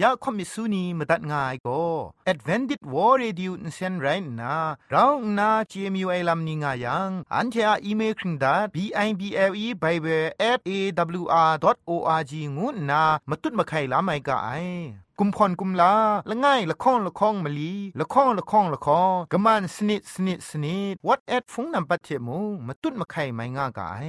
อยากคมิสุนีมตัดง่ายก็ Advented War Radio นเซนไรน่ะเราหน้า CMU ไอ้ลัมนิงายัง อันเทออีเมลคิงดา b i b l e bible at a w r o r g งูน่ะมาตุ้ดมาไข่ลาไม่กะไอกุมพรกุมลาละง่ายละค้องละค้องมะลีละค้องละค้องละค้องกะมันสนิดสนิดสนิด what at ฟงนำปัจเจมูมาตุ้ดมาไข่ไม่ง่ากาย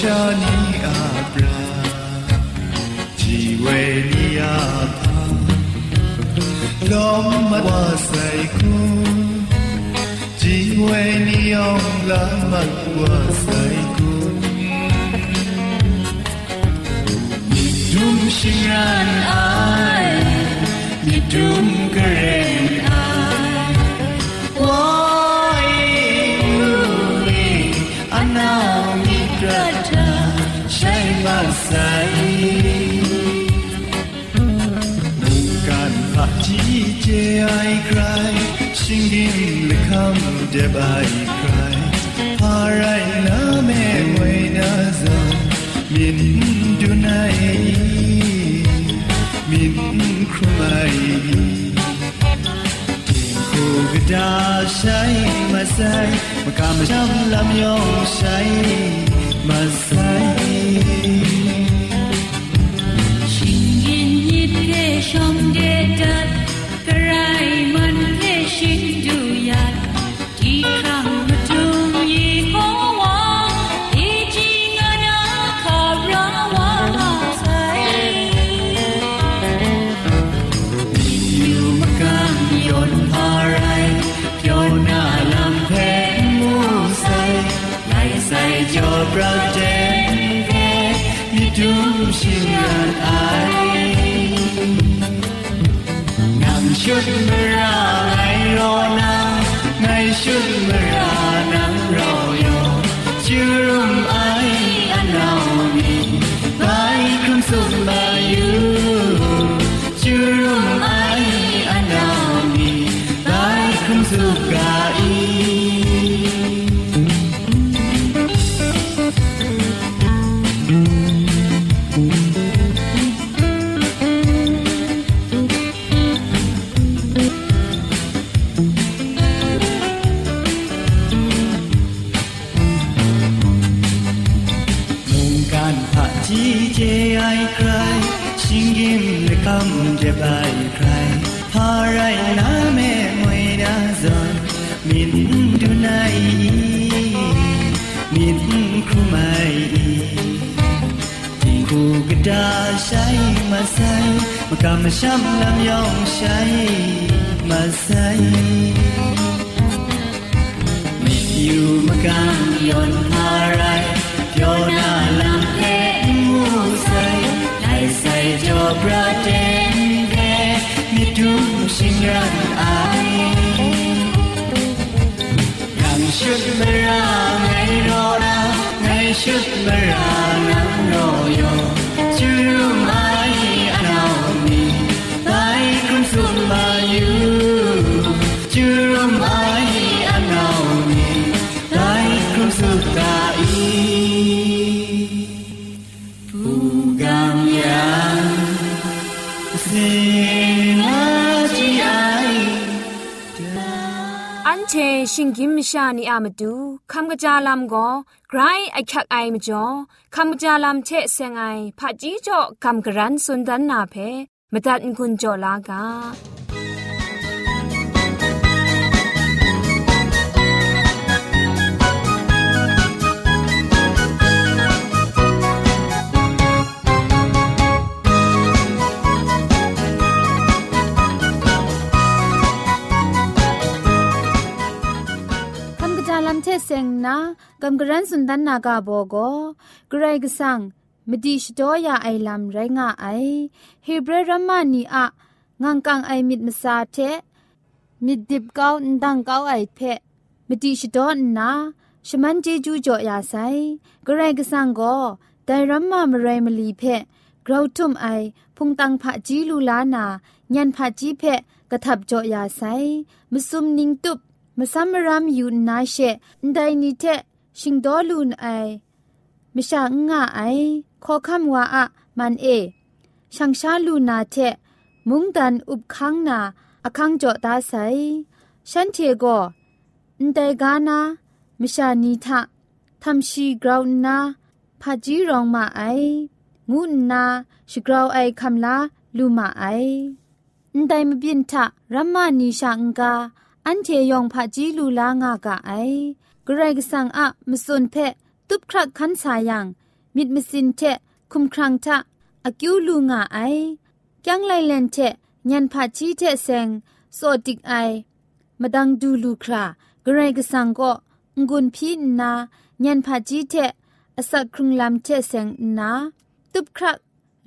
下你啊，不啦，只为你啊，怕，浪漫我塞苦，只为你用浪漫我塞苦。你 dumb 心然爱，你 dumb 个人。by cry parai na me wai na za min dunai min khumai ko gda shai masai makam sham lam yo shai masai shingin yit ge shom ge dat karai man ge shing du ใส่จอประเจนแค่มีดูชิงา Harai na me moi da zon Min du nai Min kumai Ting ku gada shai masai Makam sham lam yong shai masai อยู่มากางยนหาไรเพียวหน้ ชิงรันไอยังชุดเมราไงรอนาไงชุดเมรานังรอโย เชชิงกิมชานีอามาดูคำกระจาลำก็ไกรไอคักไอมาจ่อคำกระจาลำเชเซงไอผาจีจ่อคำกระรันสุนดันนาเพมาตัดกุญจ่อลากา ันะกำกรันสุนดันนากาโบโกเกรกสังมดีชดอยาไอลัมไรงาไอฮีเบรรัมมานีอะงังกังไอมิดมซาเทมิดดิบกาวดังกาวไอเพมดีชดอนนาชมันเจจูจ่อยาไซเกรกสังโกไดรัมมามไรมลีเพกราวทุมไอพุงตังผะจีลูลานา ญันผะจีเพกระทับจ่อยาไซมซุมนิงตุบ มซัมรามยูนาเชไดนิเทชิงดอลูนไอมชางงะไอขอคำว่าอะมันเอช่างชาลูนาเทมุงดันอุบคังนาอคังจ่อตาไซฉันเทโกนไดกานามิชานีทะทำชีกราวนาพาจีรองมาไองูนาชกราวไอคำลาลูมาไอนไดมบินทะรัมมานีชางกา อันเทยองพาจีลูลางากะไอกรกสังอะมสุนเพตุบครักคันสายังมิดมสินเทคุมครังทะอากิวลูงาไอยังไลเลนเทญันพาจีเทเซงโซติกไอมาดังดูลูครากรกสังก็งุนพีนาญันพาจีเทอสักครุงลำเทเซงนาตุบครัก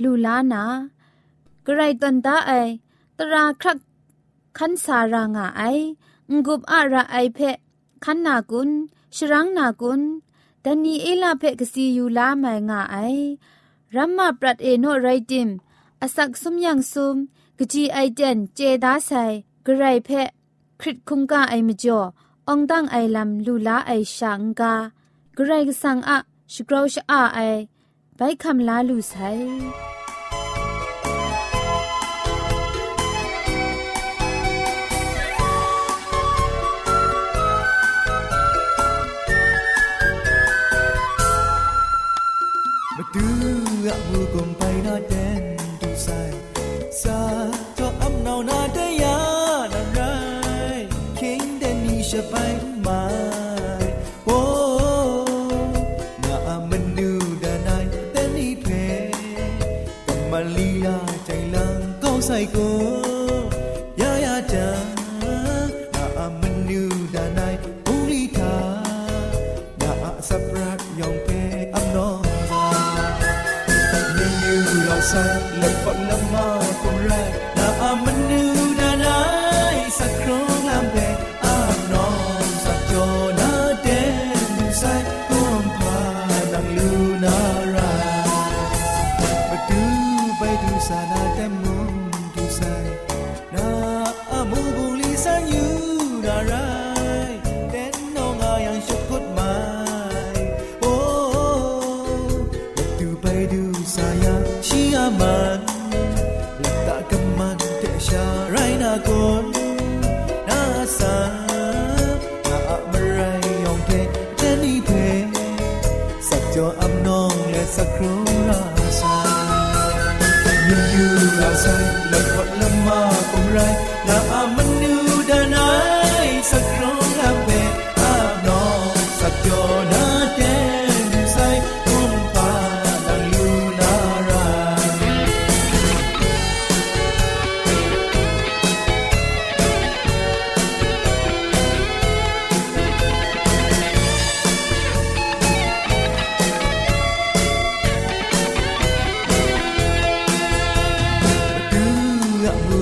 ลูลานากรตันดาไอตราครักคันสารางาไอ งุบอะระไอเพคันนากุนชรังนากุนดันนีเอลาเพกซียูลาไมงาไอรัมมาปรัดเอโนไรดิมอสักสมยังซุมกจีไอเดนเจดาไซกไรเพคริตคุงกาไอมจ่อองดังไอลำลูลาไอชังกากระไรกสังอะชกราวชอาไอไปคำลาลูไซ มาดูอะมูกมไปนาเดนดูไซซ na rai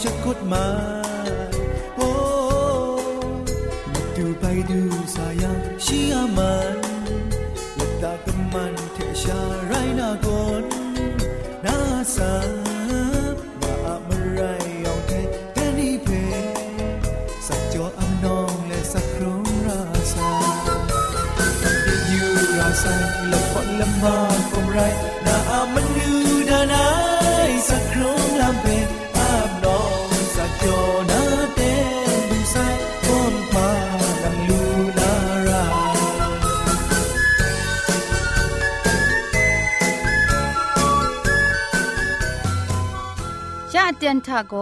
ฉันกฎดมาโอ้ดูไปดูสายางเชื่อมันหลัตากับมันเทชาไรน้ากนหน้าสามาอะไรเอาแค่แค่นี้เพสักจออำนองและสักครองราสาอยู่ราสาละพนลำบากก็ไร ตียนทาโก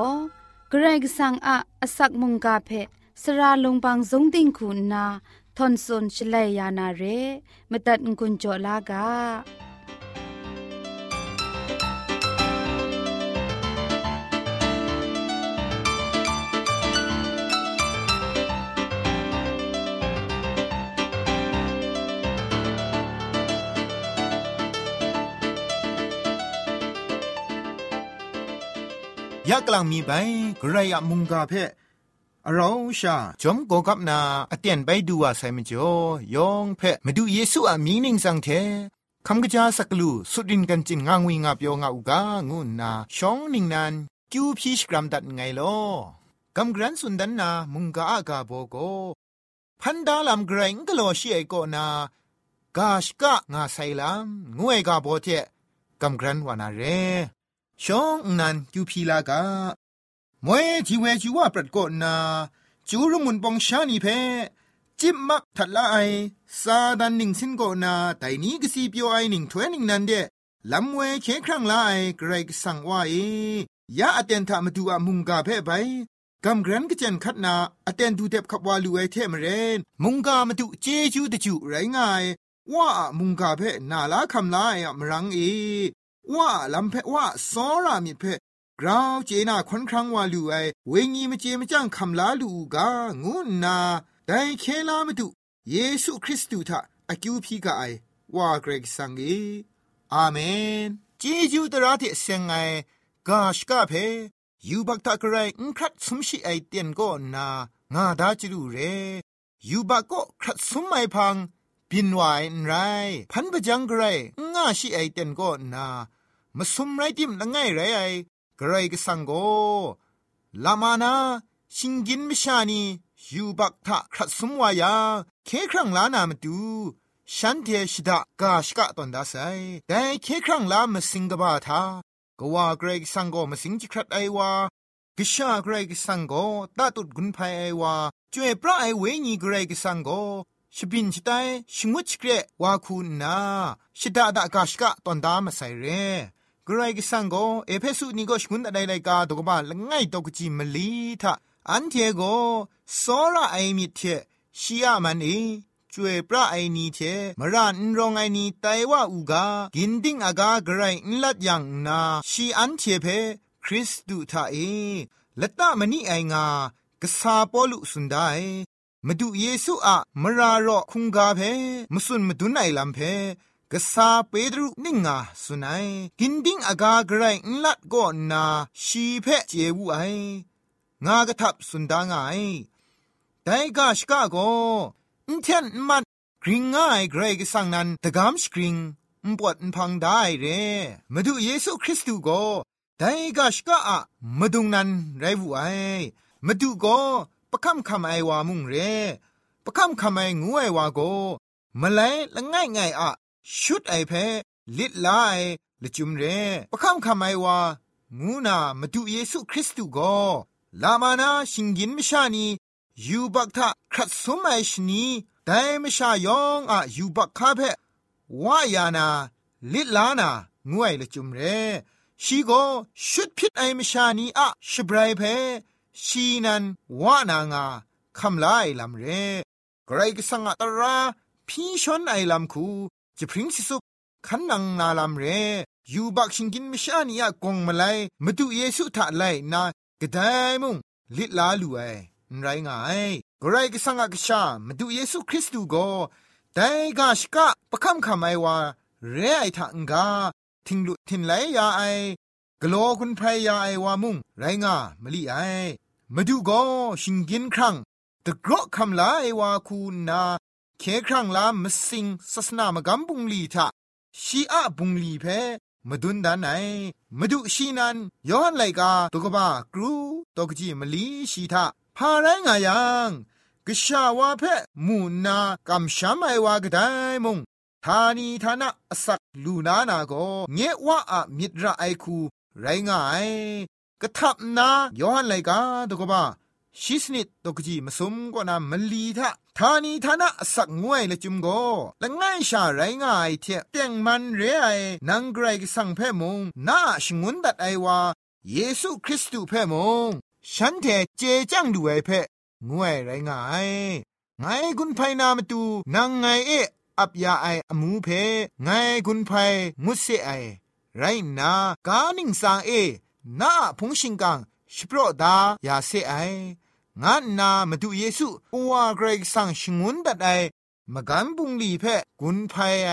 เกรกสังอะอสักมุงกาเพสระลงบางสงติงคุณนาทอนซนชลัยยานาเรมตัดกุญจลากา ยะกลางมีไปกระยะมุงกาเพะเราชาจอมโกกับนาอเตียนไปดูว่าไซมจ่อยองเพะมาดูเยซูอะมีนิงสังเทคำกะจาสักลูสุดินกันจินงางวิงาเปียงาอุกางูนาช่องนิงนันกิวพีชกรัมดัดไงลอกำกรันสุนดันนามุงกาอากาโบโกพันดาลำไกรงกะโลชีไอโกนากาชกะงาไซลัมงวยกาโบเทกำกรันวานาเร ช่องนันกิวพีลากามวยจีเวจีว่าปรดกอนา จูรุมุนปองชานีเพ จิบมักทัดละไอ ซาดันหนิงสินกนาแต่นี้ก็สีเปียวไอหนิงถวยนิงนันเดลำเวเคครั้งละไอเกรกสั่งว่าเอยาอเตนทามาดูอามุงกาเพไปกำกรันก็เจนคัดนาอเตนดูเด็บขับวาลูไอเทมเรน มุงกามาดูเจจูตะจูไรง่ายว่ามุงกาเพนาลาคำลายมรังเอ ว่าลำเพว่าสอรามิเพกราวเจนาควนครั้งว่าลูไอเวงีมเจมจังคำลาลูกางูนาแต่เคลามาดูเยซูคริสต์ทะอากิวพีกาไอว่าเกรกสังเออาเมนเจจูตระเทเซงไอกาชกาเพยูบักตะกรายอุครัดสมชิไอเตียนก็นางาดาจิรูเรยูบักก็ครัดสมไอพัง บินไหวไรพันปะจังไกรง่าชิไอเตียนก็นามาสมไรติมละไงไรไอไกรก็สังโกลามานาชิงกินมิชานียูบักทะครัดสมวายาเคครั้งลานามาดูฉันเทชิดากาชกะตอนดาไซแต่เคครั้งลามาสิงกบาทากว่าเกรกสังโกมาสิงจิครัดไอวากิชาเกรกสังโกตาตุดกุนภัยไอวาจวยพระไอเวญีเกรกสังโก ชบินชิตายชิงวชเกรวาคูนาชิดาดากาชกะตอนดามาไซเรกรายกิสังโกเอเพสุนีก็ชงุนอะไรไรกาตกบาละง่ายตกจิมลีทะอันเทโกสอระไอมิเทชียมันเอจวยพระไอนีเทมรันรองไอนีไตว่าอูกากินดิ้งอากากรนลัดยังนาชีอันเทเพคริสตูทาเอละตะมณีไองากษาปอลุสุนได มาดูเยซูอะมารารอคุงกาเพมสุนมาดูไนลัมเพกษาเปดรุนิงาสุนัยกินดิ้งอากาไกรนลัดก็นาชีเพเจวูไองากระทับสุนดางไงแต่กาชกาโกอินเทนมันกริงง่ายเกรกสังนันตะกามสกริงมปวดพังได้เรมาดูเยซูคริสต์โกแต่กาชกาอะมาดุงนันไรบุไอมาดูโก ปะคำคำไอวามุงเรปะคำคำไองูไอวาโกมาเลยละง่ายง่ายอะชุดไอเพลิดลายละจุมเรปะคำคำไอวางูนามาดูเยซูคริสต์โกลามานาชิงกินมชานียูบักทะครัดสมัยชนีแต่มชายองอะยูบักคาเพวายานาลิดลานางวยละจุมเรชีโกชุดพิษไอมชานีอะชบรายเพ ชีนันวานางาคำลายลำเรไกรกสังอะตราพี่ชนไอลำคูจะพริ้งสิสุขันนังนาลำเรยูบักชิงกินมิชานีอะกงมาไลมาดูเยซูทะไลนากระไดมุงลิลาลูไอไรง่ายกรก็สังกชามาดูเยซูคริสต์ก็แต่กาชกะประคำคำไอว่าเรไอทังกาทิงลุทินไหลยาไอ กลัวคุณพรยาไอว่ามุงไรงามลีไอมาดูก็ชิงกินครั้งตะกรอคำลาไอว่าคูนาเคครั้งลามสิงศาสนามกำบุงลีทะชีอะบุงลีเพมาดุนดานไอมาดูชีนันย้อนไหลกาตกบากรูตกจีมลีชีทาพาไรงายังกษาวาเพมูนากำช้ำไอวากไดมงทานีทานะสักลูนานาโกเงวะอะมิตรไอคู ไรงายกะทับนาย้อนไหลกาตกบ้าชิสนิดตกจีมาสมก็นามลีทะทานีทานะสักงวยละจุมโกละง่ายชาไรง่ายเทเตียงมันเรไอนังไกรกสังเพมงนาชงุนดัดไอวาเยซูคริสต์เพมงฉันเทเจจังดูไอเพงวยไรง่ายไงกุนไพนามตูนางไงเออับยาไออมูเพไงกุนไพงุสเซไอ ไรนากานิงสางเอนาพงชิงกังชิโปรดายาเซไองานนามาดูเยซูปัวเกรกสังชงุนดัดไอมกันบุงลีเพกุนไพไอ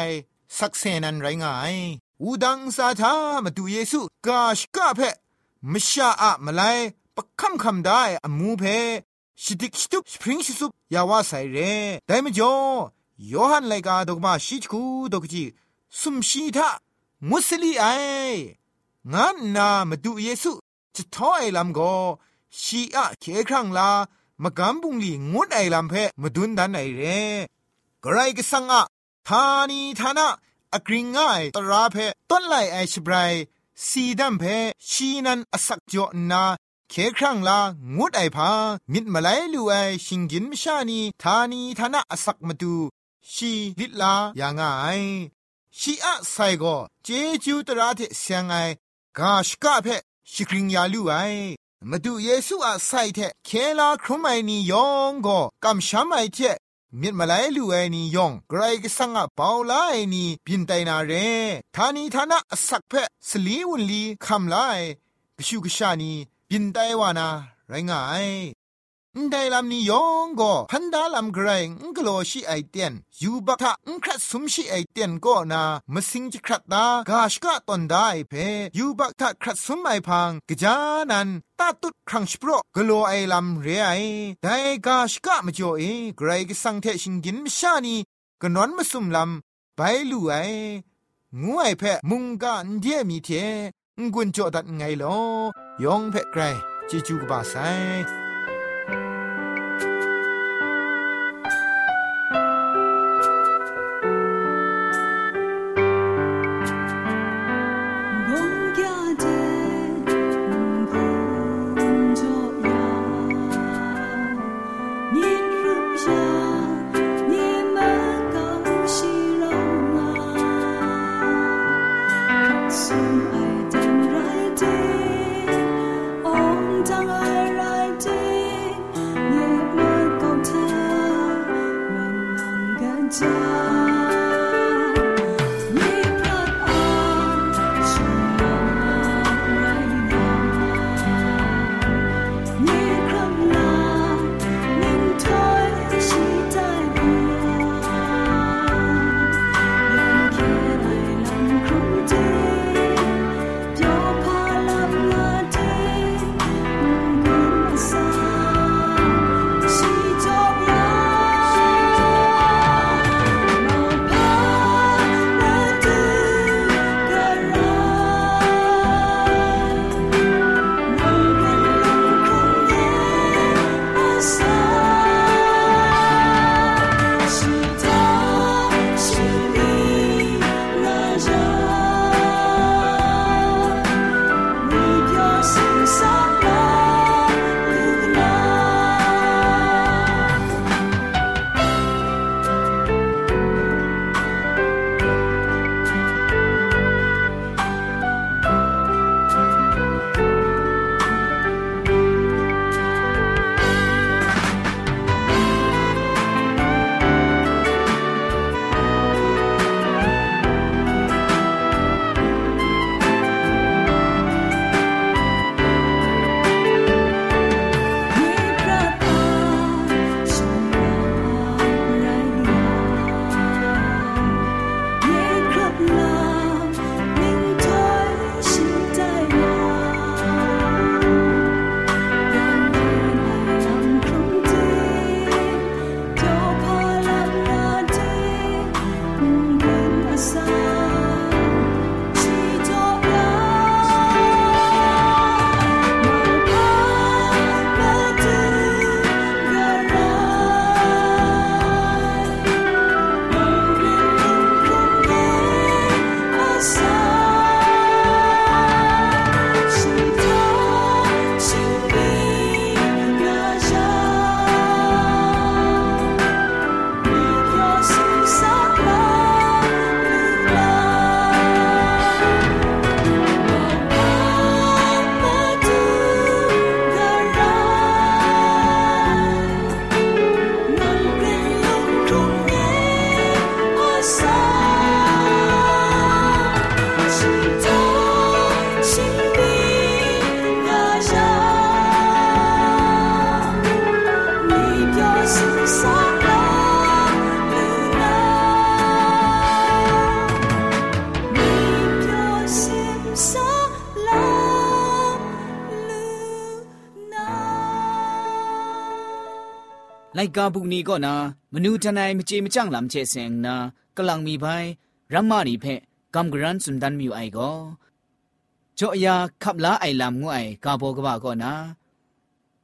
สักเซนันไรงายอูดังซาทามาดูเยซูกาชกะเพมชาอะมาไลปะคำคำได้อมูเพชิดิกชิตุสปริงชิสุยาวาไซเรแต่มจ่อยอหันไลกาดกมาชิจคูดกจีสุมชีทา มุสลีไองานนามาดูเยซูจะท้อไอลำโกชีอะเคครั้งลามะกำบุงลีงดไอลำเพมาดุนดันไอเรกไรก็สังอะทานีทานะอกริงง่ายตราเพต้นไลไอชบรายสีดัมเพชีนันอสักจอนาเคครั้งลางดไอพามิดมาไลลูไอชิงกินมชานีทานีทานะอสักมาดูชีลิลาอย่างไง ชีอะไซโกเจจูตราเทเสียงไอกาชกะเพชิกริงยาลูไอมาดูเยซูอาไซเทเคลาครุมไอนียองโก็กำช้ำไอเทมิดมาไลลูไอนียองไกรก็สังอาเปาลาไอนีบินไตนาเรทานีทานะสักเพสลีวุลีคำไลกชูกชานีบินไตวานาไรงาย ไลกชูกชานีบินไตวานาไรงายได้ลำนี้ยองก็พันดาลำไกรงกโลชีไอเตียนยูบักทะงครัดสมชีไอเตียนก็นามสิงจิครัดดากาชกะตอนได้เพยูบักทะครัดสมไอพังกจานันตาตุดครั้งสโปรกโลไอลำเรไอได้กาชกะมจ่อเอไกรกสังเทชิงกินมชานีกนอนมาสุมลำไปลู่ไองูไอเพมุงกันเดียมีเทงกุนจ่อดัดไงลอยองเพไกรจิจูกบาไซ ไลกาบุกนี้ก็นามนูทนายมเจมจังลำเชเซงนากำลังมีไปรัมมารีเพกัมกรันสุนดันมิวไอก็จ่อยาขับลาไอลำงวยกาโบกบาก็นา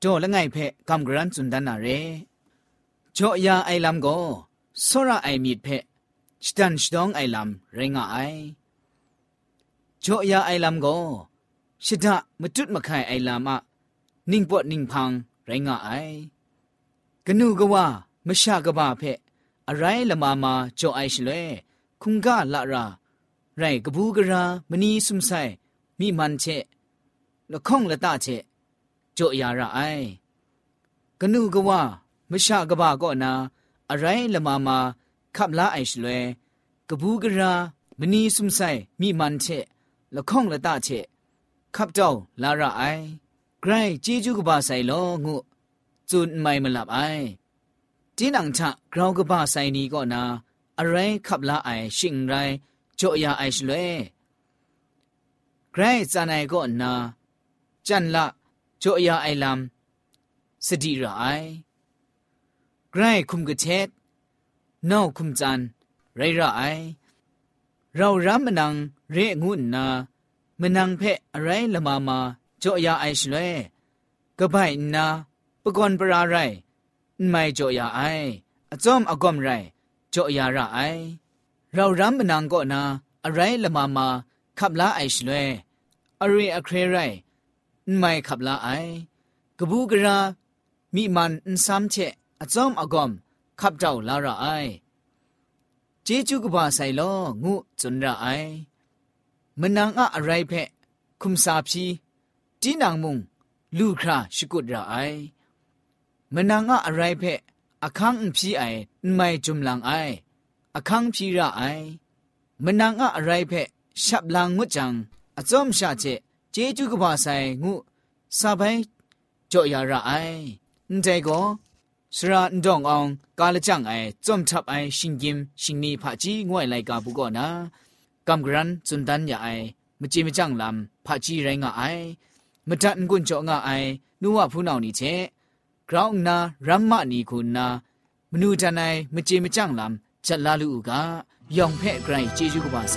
จ่อละไงเพกัมกรันสุนดันนาเรจ่อยาไอลำก็สระไอมีดเพสตันสตองไอลำเรงาไอจ่อยาไอลำก็ชิดะมจุดมะไข่ไอลำอะนิ่งปวดนิ่งพังไรงาไอ ကနုကဝမရှာကဘာဖက်အရိုင်းလမမာကြော့အိုက်ရှလဲခုန်ကလာရာရိုင်ကဘူးကရာမနီစုံဆိုင်မိမန်ချက်လခုံလတချက်ကြော့ရရအိုင်ကနုကဝမရှာကဘာကောနာအရိုင်းလမမာခပ်လာအိုင်ရှလဲကဘူးကရာမနီစုံဆိုင်မိမန်ချက်လခုံလတချက်ခပ်တောင်းလာရအိုင်ဂရိုင်းជីဂျူကဘာဆိုင်လောငု့ จุนไม่มาหลับไอจีนังชะกราวกบ้าไซนี้ก็นาอะไรขับลาไอชิงไรโจยาไอชเลไกรจานายก็นาจันละโจยาไอลำสติระไอไกรคุมกระเทศนอกคุมจันไรระไอเรารำมนังเรงุนนามนังเพะอะไรละมามาโจยาไอชเลกบายนาปกอนปราไรไม่จ่อยา ไออจอมอกอมไรจ่อยาระไอเรารำมนังก็นาอะไรละมามาขับลาไอชเลอะไรอะเครไรไม่ขับลาไอกบูกรามีมันอันซ้ำเชะอจอมอกอมขับเจ้าลาระไอเจจูกบาไซโลงูจุนระไอมนังอะอะไรเพะคุมสาพีจีนางมุงลูคราชกุดระไอ มนังอะอะไรเพะอคังพีไอไม่จุมลังไออคังพีระไอมนังอะอะไรเพะฉับลังงุจังอจอมชาเจเจจูกบาไซงูซาไปจ่อยาระไอนใจก็สระนดององกาลจังไอจอมทับไอชิงยิมชิงนีผาจีงวยไลกาบุก่อนนะกำกรันจุนดันยาไอมจีมจังลำผาจีไรงาไอมตันกุนจ่องาไอนัวผู้นานี่เช กราวนารัมมะนีคุณนามนูจันไอมจีมจังลำจัดลาลูกายองเพ่ไกรเจจูกบาไซ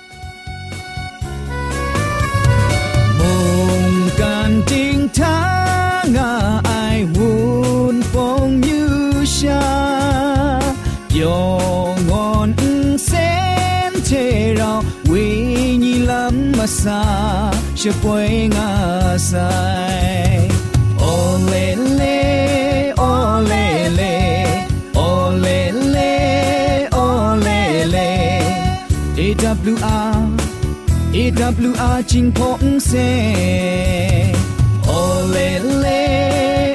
je poengas ai. Olele, olele, olele, olele. Pong se. Olele,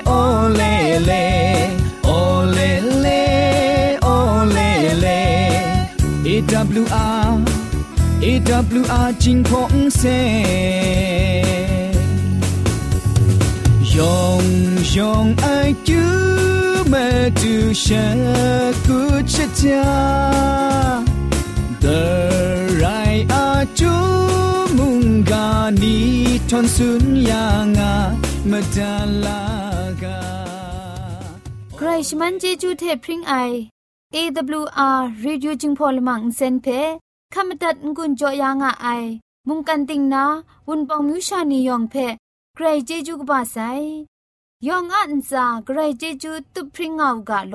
olele, olele, olele. AWR จิงพงเซโองเซยองยองไอจูเมื่อจูเชกุชะจา the right are chu munga ni thon sun ya nga madalaga ใครชมันเจจูเทพริงไอ AWR Radio จิงพอลมังเซนเพ ขมตัดงุนจอยางอไอ มุงกันติงนาวุนปองมิวชานียองเพใครเจจูกบาไซยองอันซาใครเจจูตุพริงเอากะโล